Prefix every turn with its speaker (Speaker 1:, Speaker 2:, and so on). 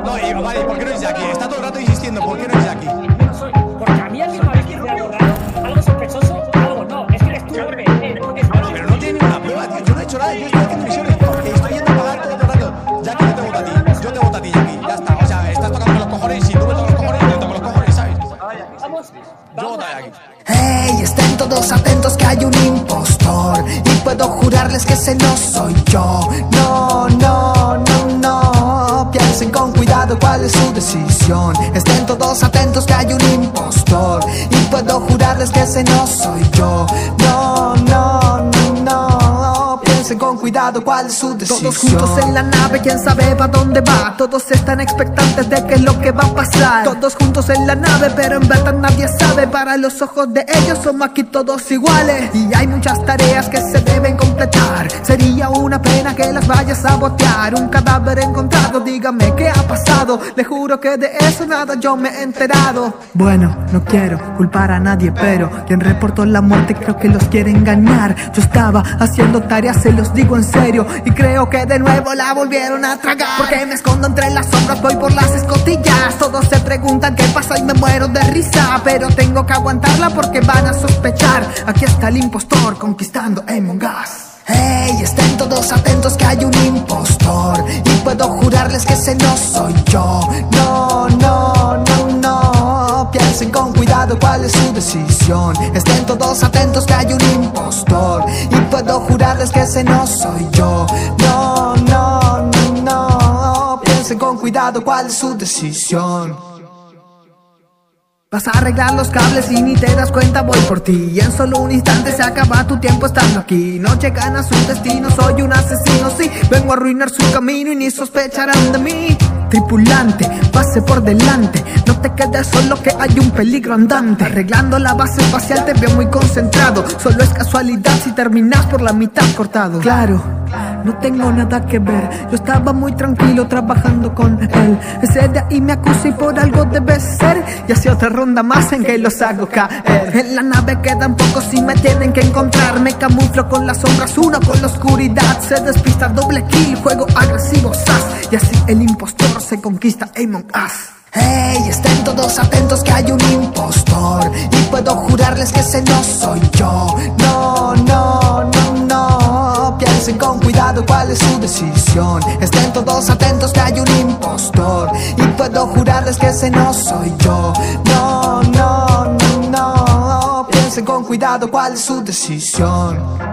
Speaker 1: No, y, vale, ¿y por qué no es Jackie? Está todo el rato insistiendo, ¿por qué no es Jackie?
Speaker 2: Yo no soy. Porque a mí alguien me habéis dicho algo raro, algo sospechoso, algo no. Es que eres tú, hombre. Eh.
Speaker 1: Pero no tiene ninguna prueba, tío. Yo no he hecho nada, yo estoy haciendo misiones. Estoy yendo a pagar todo el rato. Jackie, yo te voto a ti. Yo te voto a ti, Jackie. Ya está. O sea, estás tocando los cojones. Si tú me tocas los cojones, yo te toco los cojones, ¿sabes?
Speaker 2: Vamos.
Speaker 1: Yo voto a Jackie.
Speaker 3: Hey, estén todos atentos que hay un impostor Y puedo jurarles que ese no soy yo cuál es su decisión. Estén todos atentos que hay un impostor. Y puedo jurarles que ese no soy yo. No, no, no, no. Piensen con cuidado cuál es su decisión.
Speaker 4: Todos juntos en la nave, quién sabe pa' dónde va. Todos están expectantes de qué es lo que va a pasar. Todos juntos en la nave, pero en verdad nadie sabe. Para los ojos de ellos somos aquí todos iguales. Y hay muchas tareas que se deben Sería una pena que las vayas a botear. Un cadáver encontrado, dígame qué ha pasado. Le juro que de eso nada yo me he enterado. Bueno, no quiero culpar a nadie, pero Quien reportó la muerte creo que los quiere engañar. Yo estaba haciendo tareas, se los digo en serio. Y creo que de nuevo la volvieron a tragar. Porque me escondo entre las sombras, voy por las escotillas. Todos se preguntan qué pasa y me muero de risa. Pero tengo que aguantarla porque van a sospechar. Aquí está el impostor conquistando Among Us
Speaker 3: hay un impostor Y puedo jurarles que ese no soy yo. No, no, no, no. Piensen con cuidado cuál es su decisión. Estén todos atentos que hay un impostor Y puedo jurarles que ese no soy yo. No, no, no, no. Piensen con cuidado cuál es su decisión
Speaker 4: Vas a arreglar los cables y ni te das cuenta voy por ti. Y en solo un instante se acaba tu tiempo estando aquí. No llegan a su destino, soy un asesino. Sí, vengo a arruinar su camino y ni sospecharán de mí. Tripulante, pase por delante. No te quedes solo que hay un peligro andante. Arreglando la base espacial te veo muy concentrado. Solo es casualidad si terminas por la mitad cortado. Claro, no tengo nada que ver. Yo estaba muy tranquilo trabajando con él. Ese de ahí me acusa y por algo debe ser. Y así otra ronda más en que los hago caer. En la nave quedan pocos y me tienen que encontrar. Me camuflo con las sombras, uno con la oscuridad. Se despista doble kill, juego agresivo sas. Y así el impostor se conquista Among Us.
Speaker 3: Hey, estén todos atentos que hay un impostor. Y puedo jurarles que ese no soy Piensen con cuidado cuál es su decisión Estén todos atentos que hay un impostor. Y puedo jurarles que ese no soy yo. No, no, no, no. Piensen con cuidado cuál es su decisión